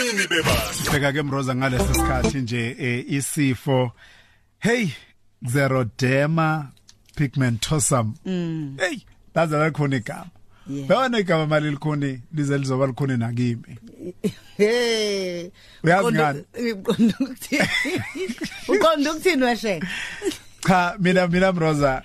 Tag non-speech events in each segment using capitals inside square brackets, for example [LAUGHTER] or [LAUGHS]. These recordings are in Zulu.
ubunini bebasi bheka ke mroza ngalesi sikhathi nje eh, isifo hey xeroderma pigmentosum hey laza lakhona igama Yeah. Bana igama mali likhona lize lizoba likhona nakimi Hey. Uyazi Uqonda- ngani? Uqonda ukuthini? Uqonda ukuthini weshe? Cha mina mina mroza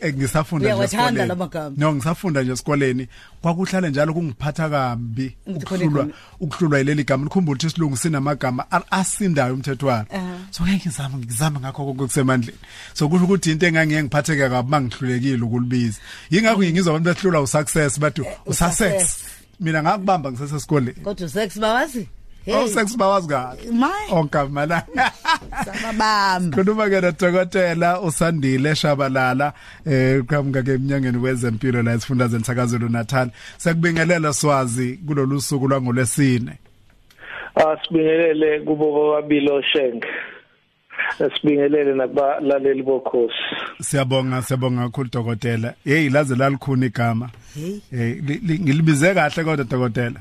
eh, ngisafunda nje esikoleni. no ngisafunda nje esikoleni. Kwakuhlale njalo kungiphatha kambi ukuhlulwa ukuhlulwa ileli gama. Nikhumbula ukuthi isilungu sinamagama asindayo umthethwana so ngeke ngizame ngizame ngakho konke kusemandleni so kusho ukuthi into engangiye ngiphatheke kabi mangihlulekile ukulibiza. Yingakho ngizwa abantu behlulwa usuccess bathi usuccess. usuccess. mina ngakubamba ngisesesikoleni Kodwa sex bawazi? Oh sex bawazi kahle My. onke mana Sababamba. Khuluma ke nodokotela uSandile Shabalala eh qhamuka ke eminyangeni wezempilo la esifundazweni sakazulu Natal. Sekubingelela swazi kulolu suku lwangolesine. asibingelele kubo bobabili oshenge asibingelele nakubalaleli bokhosi Siyabonga siyabonga kakhulu dokotela. Hey laze lalikhona igama. Hey. Eh li- li- ngilibize kahle kodwa dokotela.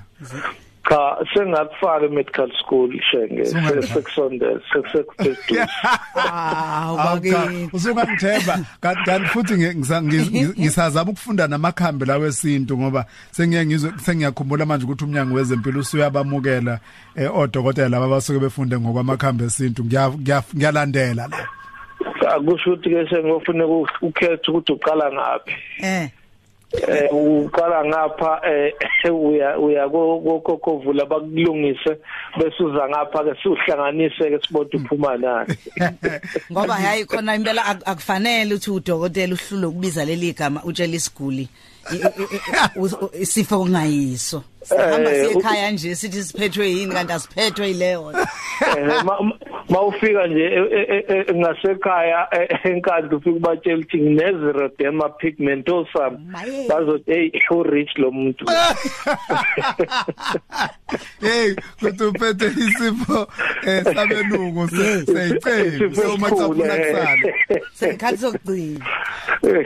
Cha sengakufaka e-medical school shenge. Sekusondela sekuseduze Ah, [LAUGHS] Awuka ubake. usungangithemba kanti kanti futhi ngi- ngisa- ngi- [LAUGHS] ngisazama ukufunda namakhambi lawo esintu ngoba sengiye ngizwe sengiyakhumbula manje ukuthi umnyango wezempilo usuyabamukela eh, odokotela laba abasuke befunde ngokwamakhambi esintu. Ngiya- ngiya- ngiyalandela la akusho ukuthi ke sengofuna ukhetha ukuthi uqala ngaphi. Eh. Eh uqala ngapha eh [LAUGHS] uya uya kokokuvula bakulungise bese uza ngapha ke siuhlanganise ke sibode uphuma nani [LAUGHS] Ngoba hayi khona impela ak- akufanele ukuthi udokotela uhlule ukubiza leli gama utshela isiguli isifo kungayiso. Sihamba Eh, siye ekhaya nje sithi siphethwe yini kanti asiphethwe yileyo. Ma- ma- mawufika nje e- e- e- ngasekhaya enkandla ufika ubatshela ukuthi ngine-xeroderma pigmentosum Maye. bazothi hey u-rich lo muntu. [LAUGHS] Hey kuthi uphethe isifo eh sabelungu se- seyicebi Isifo so eh. kusala Sekhathi sokugcina.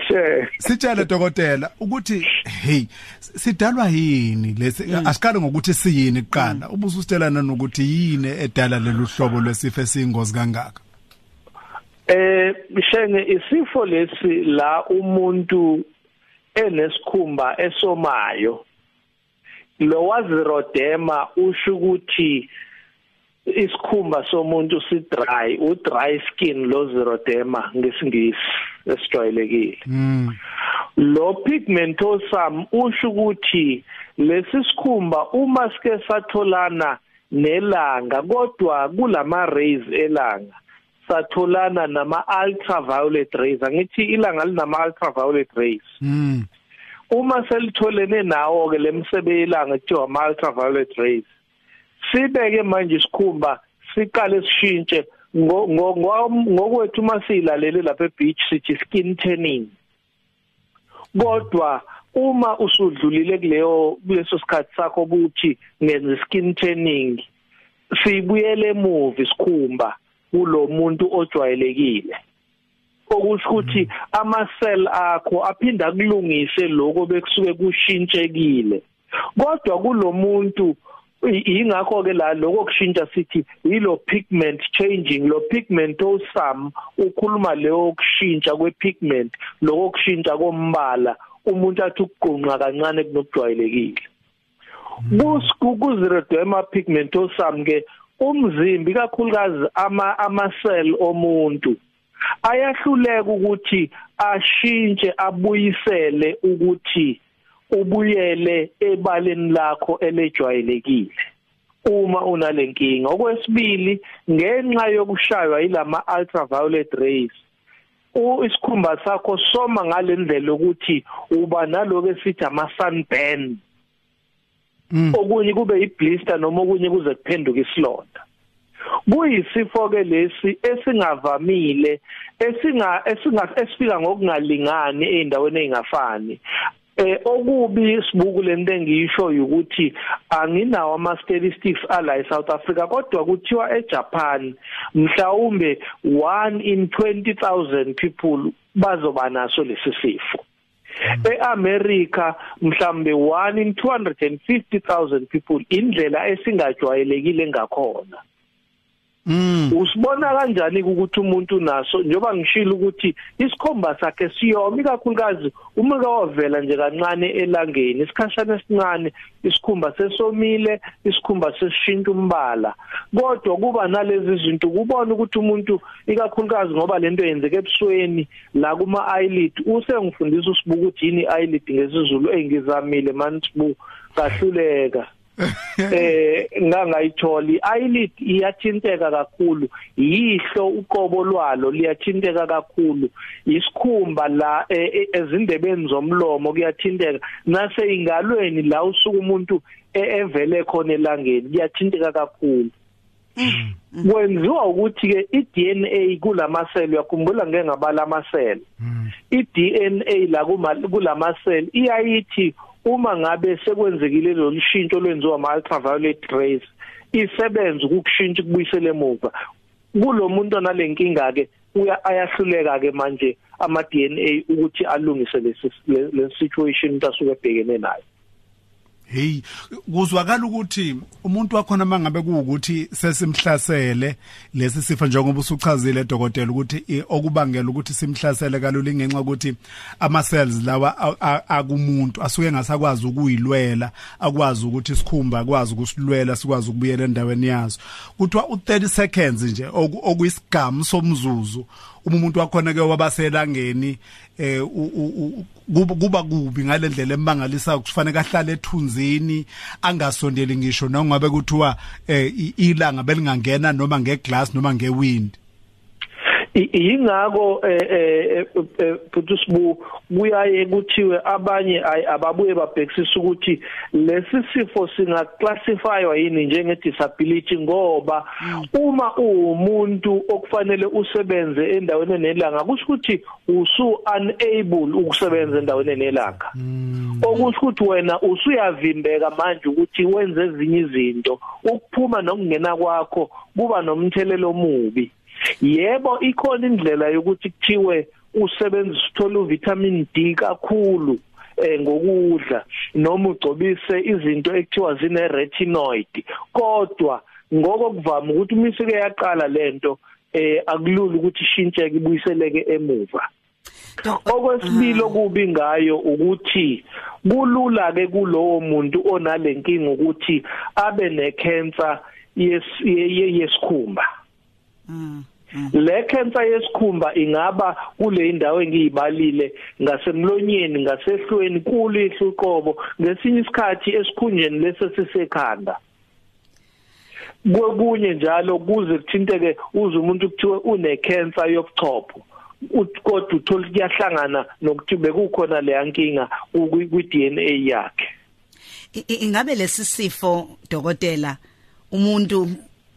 She sitshele dokotela ukuthi hey sidalwa yini lesi? Asiqale ngokuthi siyini kuqala. Ubuso usitshelana nokuthi yini edala lelu hlobo lwesifo esiyingozi kangaka? Eh shenge isifo lesi la umuntu enesikhumba esomayo lo wazirodema usho ukuthi isikhumba somuntu si dry u dry skin lo zirodema ngesingisi esijwayelekile. Mm lo pigmentosum usho ukuthi lesi sikhumba uma sike satholana nelanga kodwa kulama rays elanga. Satholana nama ultraviolet rays. Angithi ilanga linama ultraviolet rays. Mm uma selitholene nawo ke lemsebe ilanga kuthiwa ama ultraviolet rays sibeke manje isikhumba siqale sishintshe ngo- ngo- ngo- ngokwethu masilalele lapha ebeach sithi skin tanning. Kodwa uma usudlulile kuleyo kuleso sikhathi sakho ukuthi ngenza skin tanning sibuyele emuva isikhumba kulo muntu ojwayelekile. Okusho ukuthi ama cell akho aphinda kulungise lokho bekusuke kushintshekile. Kodwa kulomuntu ingakho ke la lokho kushintsha sithi yilo pigment changing lo pigmentosum ukhuluma leyo kushintsha kwepigment lokho kushintsha kombala umuntu athi ukuqunqa kancane kunokujwayelekile. Kusku kuzirodema pigmentosum ke umzimbi kakhulukazi ama ama cell omuntu ayahluleka ukuthi ashintshe abuyisele ukuthi ubuyele ebaleni lakho elejwayelekile uma unalenkinga okwesibili ngenxa yokushaywa yilama ultraviolet rays isikhumba sakho soma ngalendlela ukuthi uba naloko esithi ama sunburn Mm. okunye kube iblister noma okunye kuze kuphenduke isilonda. Kuyisifo ke lesi esingavamile esinga esinga esifika ngokungalingani eindaweni ezingafani eh okubi sibuku lento engiyisho ukuthi anginawo ama statistics ala eSouth Africa kodwa kuthiwa eJapan mhlawumbe 1 in 20000 people bazoba naso lesi sifo eAmerica mhlambe 1 in 250000 people indlela esingajwayelekile ngakhona Mm. Usibona kanjani ukuthi umuntu naso njoba ngishilo ukuthi isikhomba sakhe siyomi kakhulukazi uma kawavela nje kancane elangeni isikhashana esincane isikhumba sesomile isikhumba sesishintsha umbala. Kodwa kuba nalezi zinto kubona ukuthi umuntu ikakhulukazi ngoba lento yenzeke ebusweni la kuma eyelid usengifundisa usibuka ukuthi yini eyelid ngesizulu engizamile manje sibu kahluleka [LAUGHS] eh ngangayitholi. Eyelid iyathinteka kakhulu. Yihlo uqobo lwalo liyathinteka kakhulu. Isikhumba la e, e, ezindebeni zomlomo kuyathinteka. Nase ingalweni la usuku umuntu e, evele khona elangeni kuyathinteka kakhulu. Mm. kwenziwa ukuthi ke iDNA kulamaseli uyakhumbula ngeke ngabala amaseli mm. iDNA la kulamaseli iyayithi uma ngabe sekwenzekile lo lushintsho lwenziwa ama ultraviolet rays isebenza ukukushintsha kubuyisele emuva. Kulo muntu onalenkinga ke uya ayahluleka ke manje ama DNA ukuthi alungise le situation asuke ebhekene nayo. Hey kuzwakala ukuthi umuntu wakhona mangabe kuukuthi sesimhlasele lesi sifo njengoba usuchazile dokotela ukuthi okubangela ukuthi simhlasele kalula ngenxa ukuthi ama cells lawa akumuntu asuke ngasakwazi ukuyilwela akwazi ukuthi isikhumba akwazi ukusilwela sikwazi ukubuyela endaweni yazo kuthiwa u30 seconds nje okuyisigamu somzuzu uma umuntu wakhona ke wabaselangeni eh kuba kubi ngalendlela emangalisayo kufanele ahlale ethunzini angasondeli ngisho noma ngabe kuthiwa eh, ilanga belingangena noma ngeglass noma ngewind. Ingako eh futhi sibu kuyaye kuthiwe abanye ababuye babhekisisa ukuthi lesi sifo singaclassifywa yini njenge disability ngoba uma uwumuntu okufanele usebenze endaweni enelanga kusho ukuthi usu unable ukusebenza endaweni enelanga. Okusho ukuthi wena usuyavimbeka manje ukuthi wenze ezinye izinto ukuphuma nokungena kwakho kuba nomthelelo omubi. Yebo ikhona indlela yokuthi kuthiwe usebenzisa uthola uvitamin D kakhulu eh ngokudla noma ugcobise izinto ekuthiwa zine retinoid kodwa ngokuvama ukuthi uma isike yaqala lento eh akulula ukuthi ishintsheke ibuyiseleke emuva. Okwesibili okubi ngayo ukuthi kulula ke kulowo muntu onalenkinga ukuthi abe necancer yesikhumba. Mm. Le cancer yesikhumba ingaba kule indawo engiyibalile ngasemlonyeni ngasehlweni kulihlo uqobo ngesinye isikhathi esikhunjeni lesesisekhanda kokunye njalo kuze kuthinteke uze umuntu kuthiwe une cancer yobuchopho kodwa uthola kuyahlangana nokuthi bekukhona le yankinga kwi DNA yakhe. Ingabe lesi sifo dokotela umuntu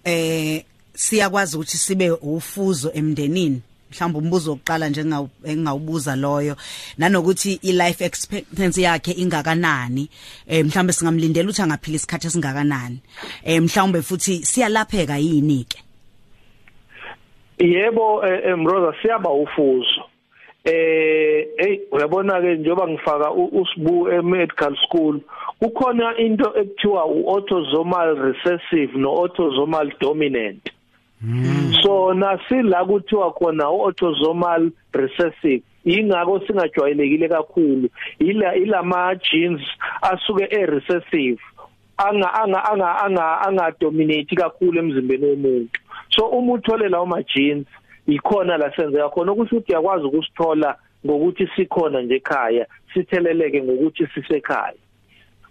eh siyakwazi ukuthi sibe ufuzo emndenini. Mhlawumbe umbuzo wokuqala nje engingawubuza loyo nanokuthi i life expectancy yakhe ingakanani? Eh mhlawumbe singamlindela ukuthi angaphila isikhathi esingakanani? Eh mhlawumbe futhi siyalapheka yini ke? Yebo emroza eh, siyaba ufuzo. Eh hey uyabona ke njengoba ngifaka usibu e-medical school kukhona into ekuthiwa u-autosomal recessive no-autosomal dominant. So nasila kuthiwa khona autosomal recessive. Ingako singajwayelekile kakhulu. Ila ilama genes asuke e recessive anga anga anga anga anga dominate kakhulu emzimbeni womuntu. So uma uthole lawo ma genes ikhona la senzeka khona. Ukuthi uyakwazi ukusithola ngokuthi sikhona nje ekhaya sitheleleke ngokuthi sisekhaya.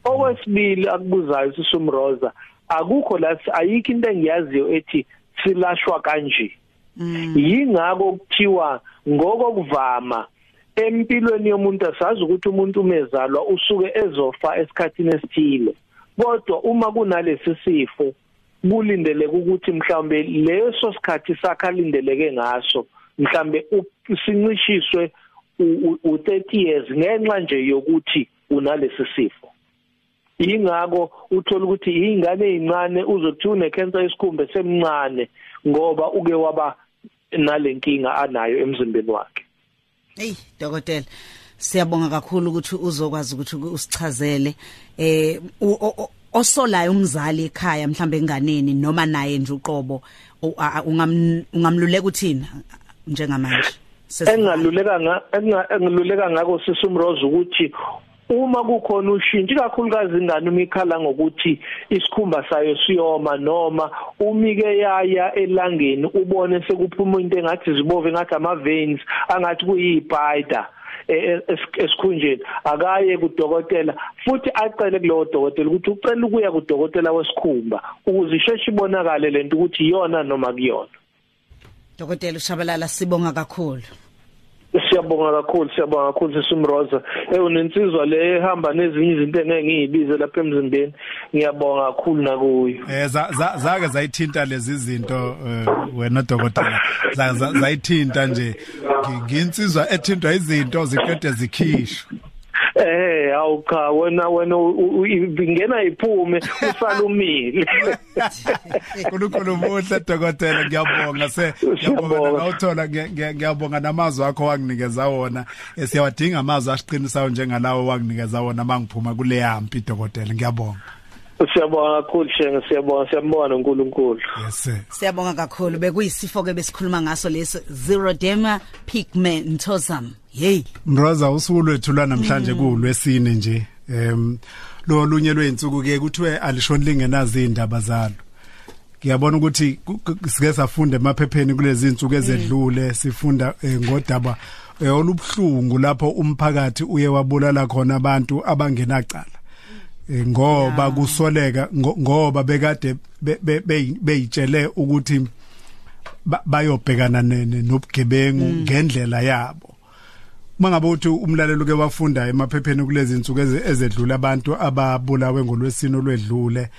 Okwesibili akubuzayo sisumroza akukho la ayikho into engiyaziyo ethi silashwa kanje. Mm. yingako kuthiwa ngokokuvama empilweni yomuntu asazi ukuthi umuntu umezalwa usuke ezofa esikhatini esithile. Kodwa uma kunalesi sifo kulindeleke ukuthi mhlambe leso sikhathi sakhe alindeleke ngaso mhlambe sincishiswe u30 years ngenxa nje yokuthi unalesi sifo. Ingako uthola ukuthi ingane ezincane uzokuthi une cancer yesikhumba semncane ngoba uke waba nalenkinga anayo emzimbeni wakhe. Hey dokotela siyabonga kakhulu ukuthi uzokwazi ukuthi usichazele eh osolayo umzali ekhaya mhlambe enganeni noma naye nje uqobo ungamluleka uthini njengamanje? Engaluleka nga engiluleka ngako sisumrozo ukuthi uma kukhona ushintsho kakhulukazi ingane uma ikhala ngokuthi isikhumba sayo siyoma noma umike yaya elangeni ubone sekuphuma into engathi zibove ngathi ama veins angathi kuyispider e, e, esikhunjeni. Akaye kudokotela futhi acele kulowo dokotela ukuthi ucela ukuya kudokotela wesikhumba ukuze isheshe ibonakale lento ukuthi iyona noma kuyona. Dokotela ushabalala sibonga kakhulu. Siyabonga kakhulu siyabonga kakhulu sisumroza eh unensizwa le ehamba nezinye izinto engeke ngiyibize lapha emzimbeni. Ngiyabonga kakhulu nakuyo. Eh zake zayithinta lezi zinto eh, wena dokotela. Zayithinta nje. Nginsizwa ethintwa izinto ziqede zikhishwa Eh awu cha wena wena ingena iphume usalumile [LAUGHS] Kunkulu muhle dokotela ngiyabonga se ngiyabonga nawuthola ngiyabonga namazwi akho wanginikeza wona siyawadinga amazwi asiqinisayo njengalawo wanginikeza wona mangiphuma kule yampi dokotela ngiyabonga Siyabonga kakhulu shenge siyabonga siyambonga noNkulunkulu. Yes sir. Siyabonga kakhulu bekuyisifo ke besikhuluma ngaso leso xeroderma pigmentosa. Hey. Mroza usuku lwethu namhlanje mm. kulwesine nje. Em lo lunye lweinsuku ke kuthiwe alishoni lingenazi indaba zalo. Ngiyabona ukuthi sike safunda emaphepheni kulezi insuku ezedlule sifunda eh, ngodaba eh, olubhlungu lapho umphakathi uye wabulala khona abantu abangenacala. Eh, ngoba kusoleka ngoba bekade beyitshele ukuthi bayobhekana nobugebengu mm. ngendlela yabo mangabe uthi umlalelo ke wafunda emaphepheni kulezi insuku ezedlula abantu ababulawe ngolwesino lwedlule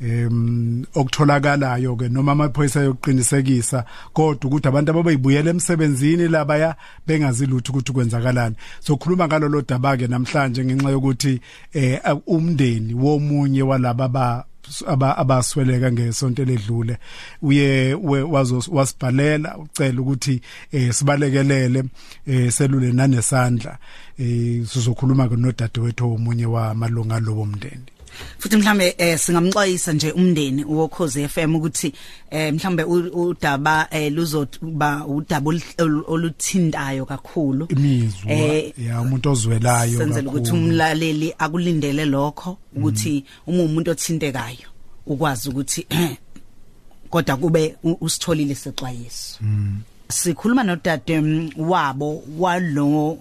em okutholakalayo ke noma amaphoyisa yokuqinisekisa kodwa ukuthi abantu ababayibuyela emsebenzini labaya bengazi lutho ukuthi kwenzakalani. So khuluma ngalo lo daba ke namhlanje ngenxa yokuthi eh umndeni womunye walaba ba aba abasweleka ngesonto ledlule uye wasibhalela ucela ukuthi eh sibalekelele eh selule nanesandla. Eh sizokhuluma ke nodadewethu omunye wamalunga lobo mndeni. Futhi mhlambe eh singamxwayisa nje umndeni wokhoze FM ukuthi eh mhlambe udaba eh luzoba udaba oluthintayo kakhulu. Imizwa eh, ya umuntu ozwelayo senzele ukuthi umlaleli akulindele lokho ukuthi uma umuntu othintekayo ukwazi ukuthi [CLEARS THROAT] kodwa kube usitholile sexwayiso. Mm. sikhuluma nodade mm, wabo walo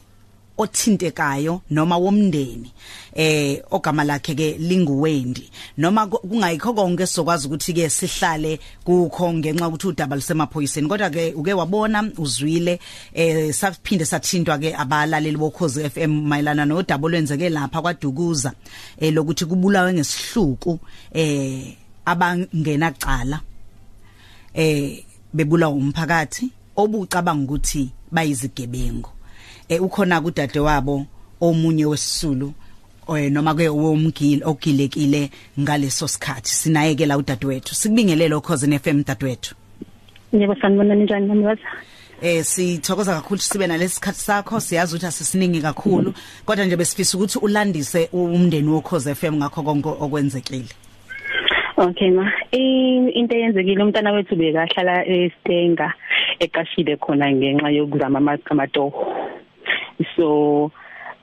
othintekayo noma womndeni eh ogama lakhe ke linguwendi. Noma kungayikho konke sizokwazi ukuthi ke sihlale kukho ngenxa ukuthi udaba lusemaphoyiseni. Kodwa ke uke wabona uzwile eh saphinde sathintwa ke abalaleli bokhozi FM mayelana nodaba olwenzeke lapha kwaDukuza eh lokuthi kubulawe ngesihluku eh abangena cala eh bebulawa umphakathi obucabanga ukuthi bayizigebengu. Eh ukhona kudade wabo omunye wesisulu eh noma ke womgili ogilekile ngaleso sikhathi. Sinayekela udadewethu. Sikubingelele okhosini FM dadewethu. Yebo sanibona njani nami eh sithokoza kakhulu sibe nalesikhathi sakho. Siyazi ukuthi asisiningi kakhulu kodwa nje besifisa ukuthi ulandise umndeni wokhoze FM ngakho konke okwenzekile. Okay ma. Into eyenzekile umntana wethu bekahlala eStenga eqashile khona ngenxa yokuzama amatoho so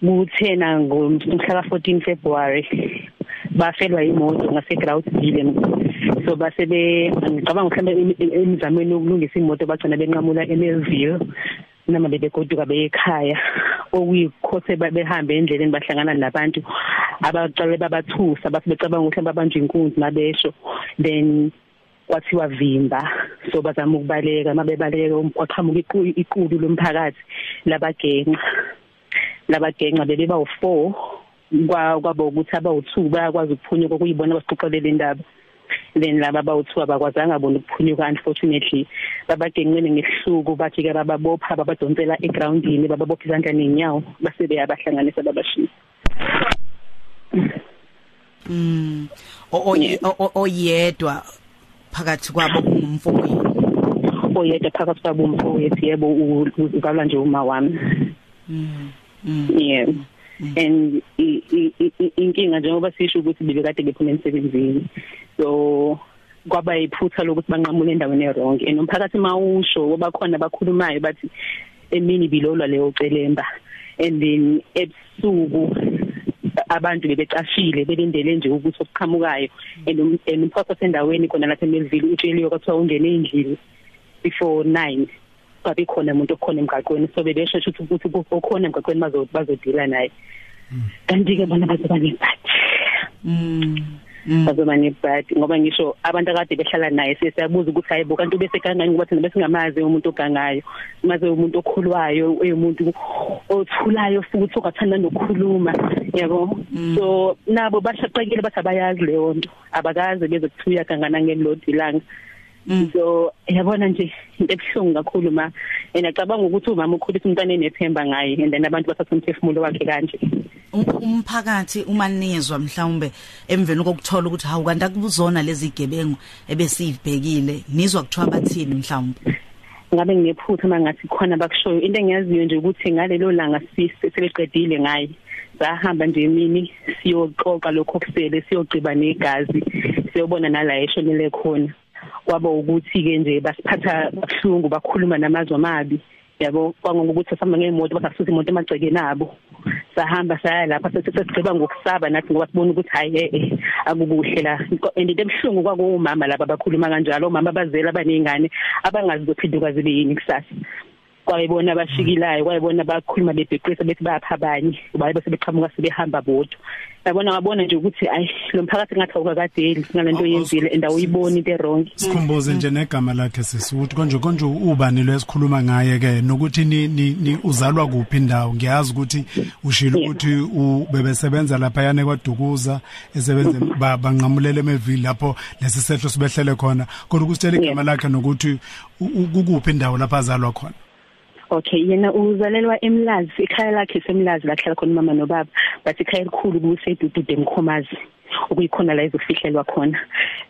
kuthena ngomhla ka14 February bafelwa imoto ngase Groudsville so base be ngicabanga mhlawumbe emizamweni yokulungisa imoto bagcina benqamula eMelville noma bebegoduka beyekhaya. Okuyikhothe behambe endleleni bahlangana nabantu abacale babathusa bathi becabanga ukuthi babanjwe inkunzi mabesho. Then kwathiwa vimba. So bazama ukubaleka mabebaleka umqhamuka iqulu lomphakathi labagenqa labagenqa bebe bawu4 kwabo ukuthi abawu2 bayakwazi ukuphunyuka kuyibona basixoxelele indaba then laba bawu2 abakwazanga bona ukuphunyuka unfortunately. Babagenqene ngesihluku bathi ke bababopha babadonsela egroundini bababopha izandla nenyawo base beyabahlanganisa babashisa mm oyedwa phakathi kwabo umfowethu oyedwa phakathi kwabo umfowethu yebo ukalwa nje uma wami. Mm yeah. And inkinga njengoba sisho ukuthi bebekade bephuma emsebenzini. So kwaba iphutha lokuthi banqamule endaweni errong and umphakathi mawusho ngoba khona bakhulumayo bathi emini bilolwa leyo celemba and then ebusuku abantu bebecashile belindele nje ukuthi okuqhamukayo. And umphakathi sendaweni khona lapha eMelville utsheliwe kwathiwa ungene endlini before 9 babe khona umuntu okhona emgaqweni. So bebesho ukuthi ukuthi okhona emgaqweni bazo bazodila naye. Kanti ke bona bazoba nebhathi mm bazoba nebhathi ngoba ngisho abantu akade behlala naye siyabuza ukuthi hayibo kanti bese kangani ngoba thina bese ngamazi umuntu ogangayo maze umuntu okhulwayo umuntu othulayo futhi ongathanda nokukhuluma yabo? So nabo bashaqekile bathi abayazi leyo nto. Abakaze bezokuthuya kangana ngelodi langa so yabona nje into ebuhlungu kakhulu ma and acabanga ukuthi umama ukhulisa umntana enethemba ngaye and then abantu bathatha umphefumulo wakhe kanje. Umphakathi uma nizwa mhlawumbe emveni kokuthola ukuthi hawu kanti akubuzona lezi gebengu ebesivibhekile nizwa kuthiwa bathini mhlawumbe? Ngabe nginephutha mangathi khona bakushoyo. Into engiyaziyo nje ukuthi ngalelo langa siseleqedile ngaye. Sahamba nje emini siyoxoxa lokho kusele siyogqiba negazi siyobona nala eshonile khona. Kwaba ukuthi ke nje basiphatha kabuhlungu bakhuluma namazwi amabi. Yabo kwangokuthi sihamba ngemoto basasusa imoto emagcekeni abo. Sahamba saya lapha sesigqiba ngokusaba nathi ngoba sibona ukuthi hayi eh akukuhle la. And into ebuhlungu kwakuwumama laba bakhuluma kanjalo omama abazela abanezingane abangazi zophinduka zibe yini kusasa. Kwayibona bashikilayo kwayibona bakhuluma bebheqisa bethi bayapha abanye baye bese beqhamuka sebehamba bodwa. Yabona ngabona nje ukuthi ayi lo mphakathi ngathi awukakadeli ngalento yenzile and awuyiboni into wrong sikhumbuze nje negama lakhe sisuthi konje konje ubani lesikhuluma ngaye ke nokuthi ni, ni uzalwa kuphi indawo ngiyazi ukuthi ushilo ukuthi ubebesebenza lapha yane kwaDukuza esebenze banqamulele emevili lapho lesisehlo sibehlele khona. Kodwa ukusitshela igama lakhe nokuthi ukuphi indawo lapha azalwa khona? Okay yena uzalelwa eMlazi ekhaya lakhe semlazi la hlala khona mama nobaba but ikhaya elikhulu kusedudude emkhomazi okuyikhona la izofihlelwa khona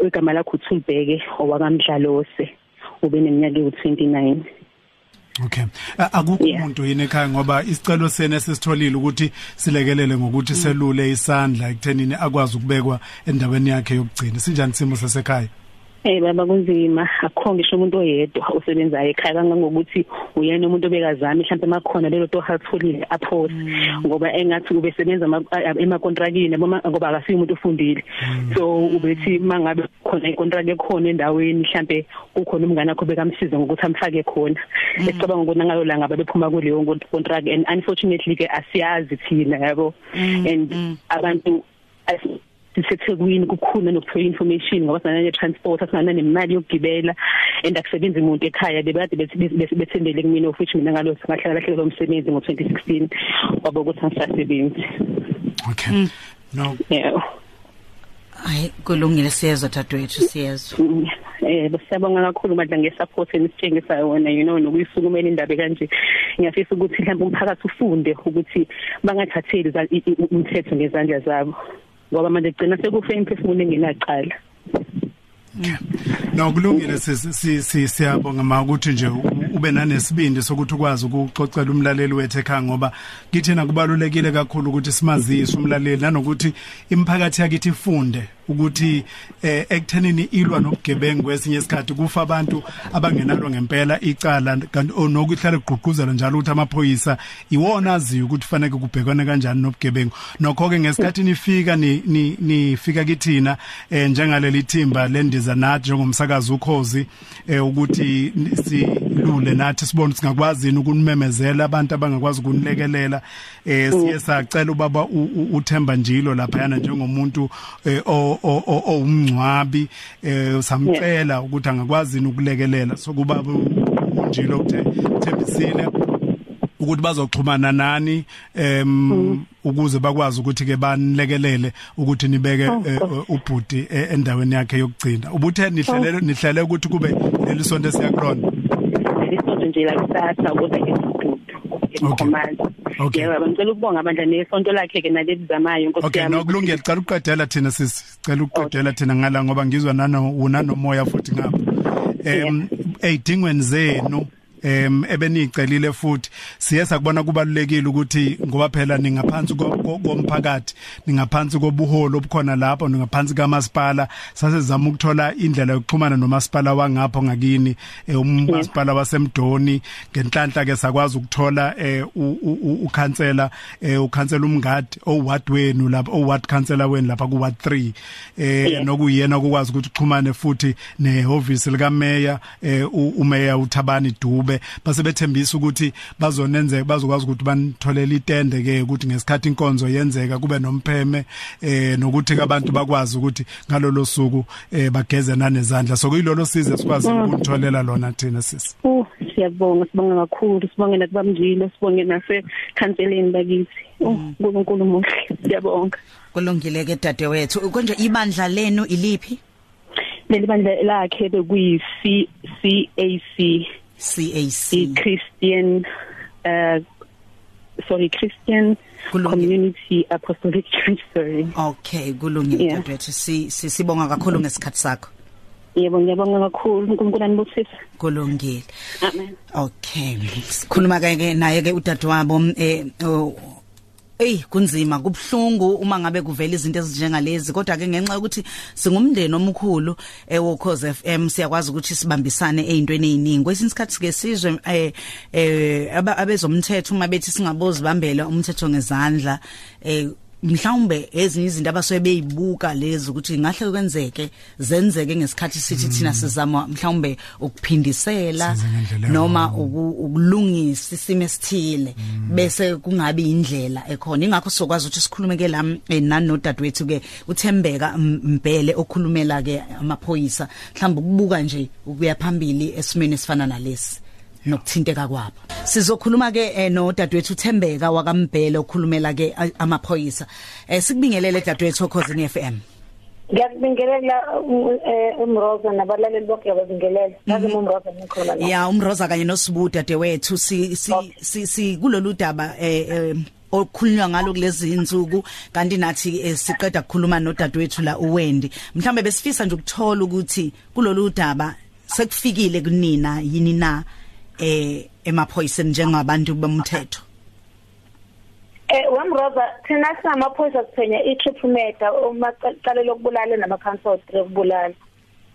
igama lakhe uThulbeke owakamdlalose ube neminyaka ewu29 Okay. Akukho umuntu yini ekhaya ngoba isicelo sene sesitholile ukuthi silekelele ngokuthi selule isandla ekuthenini akwazi ukubekwa endaweni yakhe yokugcina. Sinjani simo sasekhaya? Eh baba kunzima. Akho ngisho umuntu oyedwa osebenzayo ekhaya kangangokuthi uyena umuntu obekazami mhlawumbe makhona lelo to hatholile aphose. Ngoba engathi ube sebenza ema contractini ngoba akasiyo umuntu ufundile so ubethi mangabe khona icontract ekhona endaweni mhlawumbe ukhona umngane wakho bekamsiza ngokuthi amfake khona. Esicabanga ukuthi ngayo la ngabe bephuma kuleyo contract and unfortunately ke asiyazi thina yabo? And abantu sisethekwini kukhona nokuthola information ngoba sana ne transport asana nemali yokugibela and akusebenzi umuntu ekhaya bebade bethembele kumina of which mina ngalo singahlala lahle lo msebenzi ngo2016 wabo ukuthi angisasebenzi okay no yeah Hayi kulungile siyezwa dadwethu siyezwa. Eh besiyabonga kakhulu madla ngesupport enisitshengisa yona you know nokuyisukumela indaba kanje. Ngiyafisa ukuthi mhlawumbe umphakathi ufunde ukuthi bangathatheli umthetho ngezandla zabo. Ngoba manje gcina sekufe imphefumulo engenaqala No kulungile sisi siyabonga makuthi nje ube nanesibindi sokuthi ukwazi ukuxoxela umlaleli wethu ekhaya ngoba kithina kubalulekile kakhulu ukuthi simazise umlaleli nanokuthi imphakathi yakithi ifunde ukuthi eh ekuthenini ilwa nobugebengu kwesinye isikhathi kufa abantu abangenalo ngempela icala kanti onokuhlala kugqugquzela njalo ukuthi amaphoyisa iwona aziyo ukuthi fanele kubhekwane kanjani nobugebengu. Nokho ke ngesikhathi nifika ni nifika kithina eh njengaleli thimba lendiza nathi njengomsakazi ukhozi eh ukuthi silule nathi sibone singakwazi ukunimemezela abantu abangakwazi ukunilekelela eh siye sacela ubaba uThemba Njilo lapha yana njengomuntu owumncwabi eh samcela ukuthi angakwazi ukulekelela. Sokuba unjilo uthembisile ukuthi bazoxhumana nani em ukuze bakwazi ukuthi ke banilekelele ukuthi nibeke ubhuti endaweni yakhe yokugcina. Ubuthe nihlele nihlele ukuthi kube lelisonto esiyakulona lelisonto nje la kusasa ukuze ngesibhudu emkhomani Okay. Yebo, ngicela ukubonga abandla nesonto lakhe ke nalezizamayo Nkosi Okay, yami. nokulungile cela ukuqedela thina sisi. Cela ukuqedela thina ngala ngoba ngizwa nano unanomoya futhi ngapha. Em eyidingweni zenu em ebenicelile futhi. Siye sakubona kubalulekile ukuthi ngoba phela ningaphansi komphakathi ningaphansi kobuholo obukhona lapho ningaphansi kamasipala sasezama ukuthola indlela yokuxhumana nomasipala wangapho ngakini umasipala wasemdoni. Ngenhlanhla ke sakwazi ukuthola ukhansela ukhansela umngadi oward wenu lapho oward councillor wenu lapha ku ward 3 eh nokuyena ukwazi ukuthi uxhumane futhi nehhovisi lika mayor umeya uThabani Dube base bethembisa ukuthi bazonenzeka bazokwazi ukuthi banitholele itende ke ukuthi ngesikhathi inkonzo yenzeka kube nompheme eh nokuthi abantu bakwazi ukuthi ngalolo suku eh bageze nanezandla. So kuyilolo size sikwazi mm. ukunitholela lona thina sisi uh siyabonga sibonga kakhulu sibonge nakubamjilo sibonge nase counseling bakithi uNkulunkulu muhle siyabonga. Kulungile ke dadewethu. Konje ibandla lenu iliphi? Leli bandla lakhe bekuyi CAC CAC Christian uh sorry Christian Community Apostolic Church sorry okay kulungile yeah. dadewethu si sibonga kakhulu ngesikhathi sakho Yebo ngiyabonga kakhulu uNkulunkulu anibusise. Kulungile. Amen. Okay. Sikhuluma ke naye ke udadewabo eh Ey kunzima kubhlungu uma ngabe kuvela izinto ezinjengalezi. Kodwa ke ngenxa yokuthi singumndeni omkhulu eWokhoze FM siyakwazi ukuthi sibambisane ezintweni eziningi kwesinye isikhathi ke sizwe eh eh abezomthetho uma bethi singabozi bambela umthetho ngezandla eh mhlawumbe ezinye izinto abasobe beyibuka lezi ukuthi ngahle kwenzeke zenzeke ngesikhathi sithi thina mm. sizama mhlawumbe ukuphindisela noma ukulungisa isimo esithile mm. bese kungabi indlela ekhona ingakho sokwazi ukuthi sikhulume ke la eh, nani nodadewethu ke uthembeka mbhele okhulumela ke amaphoyisa mhlawumbe ukubuka nje ukuya phambili esimeni esifana nalesi nokuthinteka kwabo sizokhuluma ke eh, no dadewethu Thembeka wakambhele okhulumela ke amaphoyisa. Eh sikubingelele dadewethu Khosini FM Ngiyakubingelela eh, umroza nabalaleli bonke yababingelela. Ngazi mhm. umroza nikhona la. Ya umroza kanye nosibuda dadewethu si si si kulolu daba eh, okukhulunywa ngalo kulezi insuku. Kanti nathi siqeda ukukhuluma nodadewethu la uwendi. Mhlambe besifisa nje ukuthola ukuthi kulolu daba sekufikile kunina yini na? Eh emaphoyiseni njengabantu bomthetho? Eh wamroza thina sinamaphoyisa kuthenya i-triple murder uma qale lokubulala nama-council ukubulala.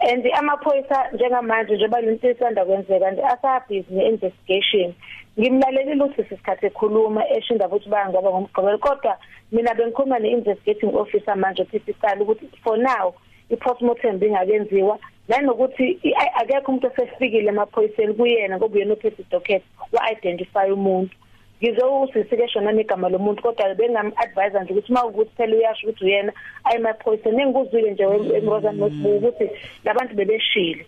And amaphoyisa njengamanje njengoba lento isanda kwenzeka nje asabhizi ne-investigation ngimlalelile ukuthi sisikhathi ekhuluma eshinda futhi bayangaba ngomgqibelo kodwa mina bengikhuluma ne-investigating officer manje physically ukuthi for now i-postmortem bingakenziwa nanokuthi akekho umuntu osefikile emaphoyiseni kuyena ngoba uyena ophethe docket wa-identify umuntu. Ngizowusisike shona negama lomuntu kodwa bengam-advise nje ukuthi uma ukuthi phela uyasho ukuthi uyena ayemaphoyiseni engikuzwile nje emrozan notebook ukuthi labantu bebeshile.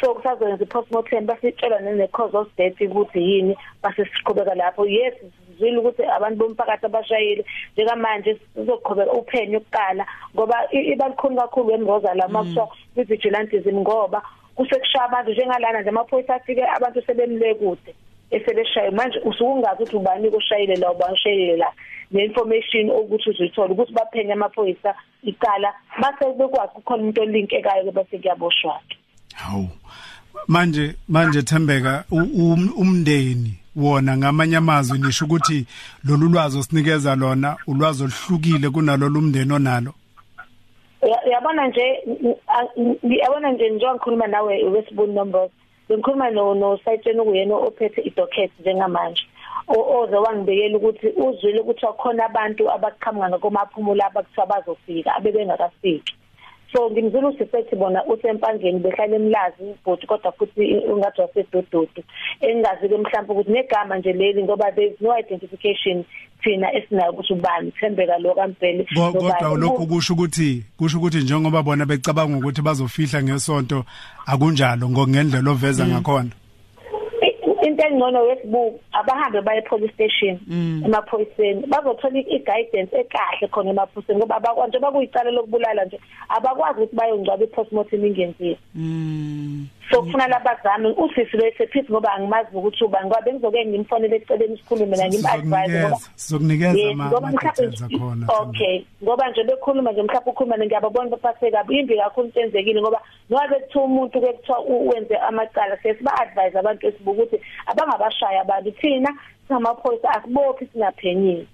So kusazoyenza i-postmortem basitshela nene-cause of death ukuthi yini base siqhubeka lapho. Yes sizwile ukuthi abantu bomphakathi abashayile. Njengamanje sizoqhubeka uphenyo ukuqala ngoba ibalikhulu kakhulu emroza la makusho i-vigilantism ngoba kusekushaya abantu njengalana nje amaphoyisa afike abantu sebemle kude esebeshaye manje usukungazi ukuthi ubani kushayile la ubani ushayile la. Neinformation ukuthi uzithola ukuthi baphenye amaphoyisa iqala base bekwazi ukukhona umuntu olinkekayo bese kuyaboshwa hawu manje manje Thembeka umndeni wona ngamanye amazwi nisho ukuthi lolu lwazi osinikeza lona ulwazi oluhlukile kunalolu umndeni onalo. Yabona nje yabona nje njengokhuluma nawe wesibuni numbers bengikhuluma no no sayitshena ukuyena ophethe idocket njengamanje oze wangibekela ukuthi uzwile ukuthi akhona abantu abaqhamuka ngokumaphumulo abakuthiwa bazofika abebengakafiki. So ngimzulu sisethi bona usempangeni behlala emlazi but kodwa futhi ungathi wasedododo engazi ke mhlawumbe ukuthi negama nje leli ngoba there is no identification thina esinayo ukuthi ubani thembeka lo kampele. Kodwa lokho kusho ukuthi kusho ukuthi njengoba bona becabanga ukuthi bazofihla ngesonto akunjalo ngongendlela oveza mm. ngakhona. Into engcono wesibuku abahambe baye police station mm. emaphoyiseni bazothola i-guidance ekahle khona emaphoyiseni ngoba abakwazi nje bakuyicala lokubulala nje abakwazi ukuthi bayongcwaba i-postmortem ingenziwe mm. so kufuna labazami usisi lo esephisi ngoba angimazi ukuthi uba ngoba bengizoke ngimfonele eceleni isikhulume na ngim-advise ngoba sizokunikeza ngoba ama-details akhona okay ngoba nje bekhuluma nje mhlawumbe ukhuluma ngiyababona baphathe kabi. Imbi kakhulu intenzekile ngoba ngoba bekuthiwa umuntu ke kuthiwa wenze amacala siye siba-advise abantu esibuka ukuthi abangabashaya abantu. Thina singamaphoyisa asibophi singaphenyile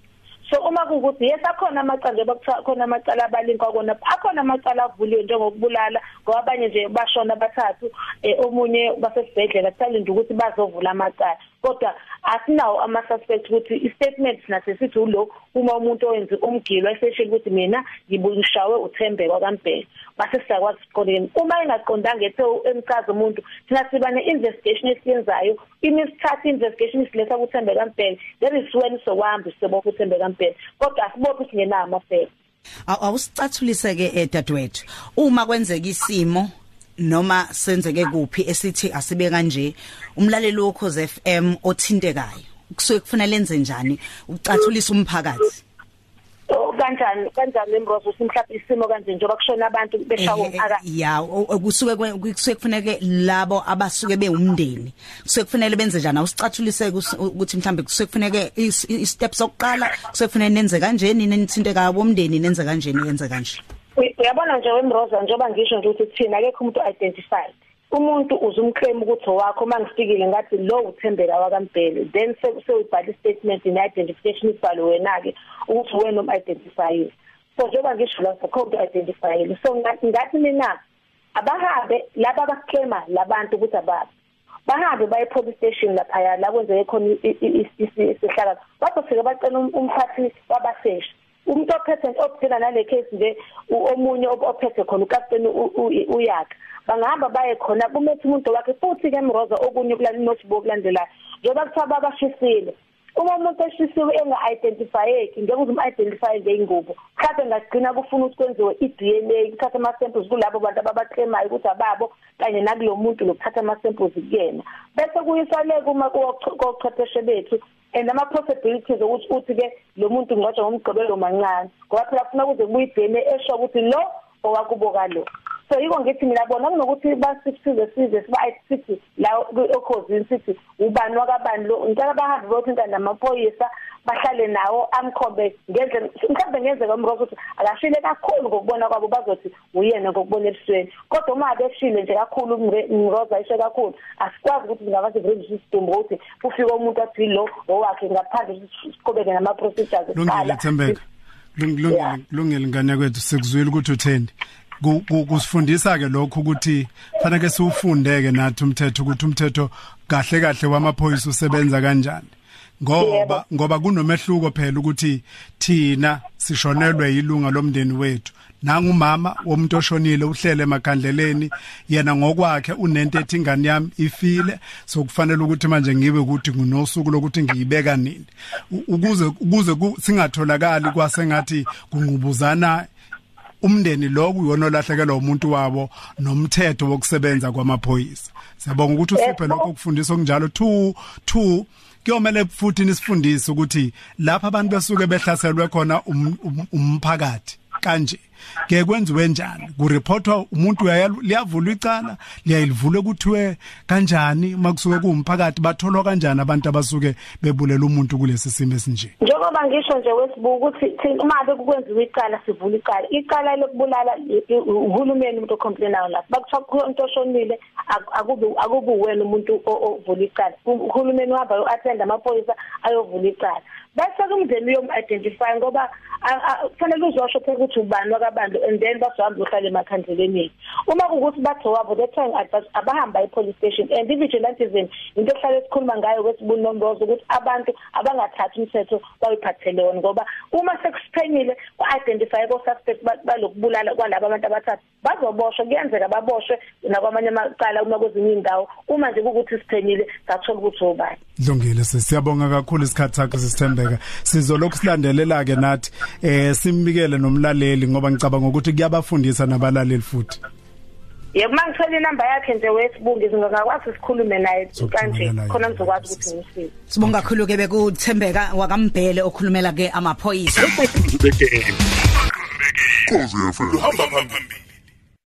so uma kukuthi yes akhona amacala njengoba kuthiwa khona amacala abalinka kona akhona amacala avuliwe njengokubulala ngoba abanye nje bashona bathathu eh, omunye basesibhedlela kusalinde ukuthi bazovula amacala. Kodwa asinawo ama suspect ukuthi i statement nathi sithi ulo uma umuntu owenza umgilo eseshela ukuthi mina ngibungishawe uthembe kwaMbhele base siyakwazi siqondeni uma engaqondanga ethe emchaza umuntu thina siba ne investigation esiyenzayo imisithatha investigation isiletha kuthembe kaMbhele there is when sokuhamba sibopha uthembe kaMbhele. Kodwa asibophi singenawo amafeko awusicathulise ke edadewethu uma kwenzeka isimo noma senzeke kuphi esithi asibe kanje umlaleli wokhoze FM othintekayo kusuke kufanele lenze njani ucathulisa umphakathi? Kanjani kanjani embrozo simhlapha isimo kanje njengoba kushona abantu beshawa umphakathi. ya kusuke kusuke kufanele labo abasuke beumndeni kusuke kufanele benze njani? Awusicathulise ukuthi mhlambe kusuke kufanele i-steps sokuqala kusuke kufanele nenze kanjeni nenithinteka bomndeni nenze kanjeni yenze kanje? Uyabona nje wemroza njengoba ngisho nje ukuthi thina akekho umuntu identified umuntu uzumclaim ukuthi owakho mangifikile ngathi lo uthembeka wakambhele then sewubhala istatement in identification ibhalo wena ke ukuthi wena um identify so njengoba ngisho la code identify so ngathi ngathi mina abahambe laba abaclaima labantu ukuthi ababa bahambe baye police station lapha la kwenzeke khona isihlakala bazofika bacela umphathi wabasesha umuntu ophethe ophila nale case nje omunye ophethe khona ukapteni uyaka bangahamba baye khona kumethi umuntu wakhe futhi ke mroza okunye kulani notebook kulandelayo njengoba kuthiwa babashisile. Uma umuntu eshisiwe enga-identifyeki ngeke uze umu-identifye ngey'ngubo mhlawumbe ngagcina kufuna ukuthi kwenziwe i-DNA kuthatha ama-samples kulabo bantu ababaclaimayo ukuthi ababo kanye nakulo muntu lokuthatha ama-samples kuyena. Bese kuyisaleka uma kochwepheshe bethu and ama possibilities ukuthi uthi ke lo muntu ngcotshwa ngomgqibelo mancane ngoba phela funa kuze kubuye i-DNA esho ukuthi lo owakuboka lo. So yiko ngithi mina bona kunokuthi basisize size siba sithi la okhosini sithi ubani wakabani lo ngicela bahambe bayothinta namaphoyisa bahlale nawo amkhombe ngendlela mhlawumbe ngenzeka umrozo ukuthi akashile kakhulu ngokubona kwabo bazothi uyena ngokubona ebusweni kodwa uma beshile nje kakhulu umroza ishe kakhulu asikwazi ukuthi ngavaze register system ukuthi kufike umuntu athi lo owakhe ngaphandle siqhubeke nama procedures eqala lungile lungile ngane kwethu sikuzwile ukuthi utheni kusifundisa ke lokho ukuthi fanele siufundeke nathi umthetho ukuthi umthetho kahle kahle wamaphoyisa usebenza kanjani. Ngoba ngoba kunomehluko phela ukuthi thina sishonelwe yilunga lomndeni wethu. Nangumama womuntu oshonile uhlele emakhandleleni yena ngokwakhe unento ethi ingane yami ifile. So kufanele ukuthi manje ngibe ukuthi ngunosuku lokuthi ngiyibeka nini. Ukuze ukuze singatholakali kwasengathi kungqubuzana umndeni lo kuyona olahlekelwa umuntu wabo nomthetho wokusebenza kwamaphoyisa. Siyabonga ukuthi usiphe lokho kufundisa okunjalo. 2 2 kuyomele futhi nisifundise ukuthi lapha abantu besuke behlaselwe khona umphakathi kanje. Ke kwenziwe njani? Kureportwa umuntu liyavulwa icala liyayivula kuthiwe kanjani? Makusuke kuumphakathi batholwa kanjani abantu abasuke bebulela umuntu kulesi simo esinje? Njengoba ngisho nje wesibuku ukuthi uma be kwenziwa icala sivula icala icala lokubulala uhulumeni umuntu ocomplainayo lapho bakuthiwa umuntu oshonile akubi akubi wena umuntu ovula icala. Uhulumeni uhamba uattend amaphoyisa ayovula icala. Bese kumndeni uyom identify ngoba kufanele uzosho phela ukuthi ubani wakabando and then bazohamba uhlale emakhandleleni. Uma kukuthi batho wabo the time abahamba e-police station and i-vigilantism into ehlale sikhuluma ngayo kwesibunombozo ukuthi abantu abangathathi umthetho bayiphathele wona ngoba uma sekusiphenyile ku-identify ko-suspect balokubulala kwalabo abantu abathathu bazoboshwa kuyenzeka baboshwe nakwamanye amacala uma kwezinye iy'ndawo. Uma nje kukuthi siphenyile sathola ukuthi obani Dlungile siyabonga kakhulu isikhathi sakho sisithembeka sizolokhu silandelela ke nathi eh simbikele nomlaleli ngoba ngicabanga ukuthi kuyabafundisa nabalaleli futhi. Yebo mangithola inamba yakhe nje wesibungi ngingakwazi sikhulume naye kanje khona ngizokwazi ukuthi ngimsize Sibonga kakhulu ke bekuthembeka wakambhele okhulumela ke amaphoyisa. Koze yafela uhamba phambili.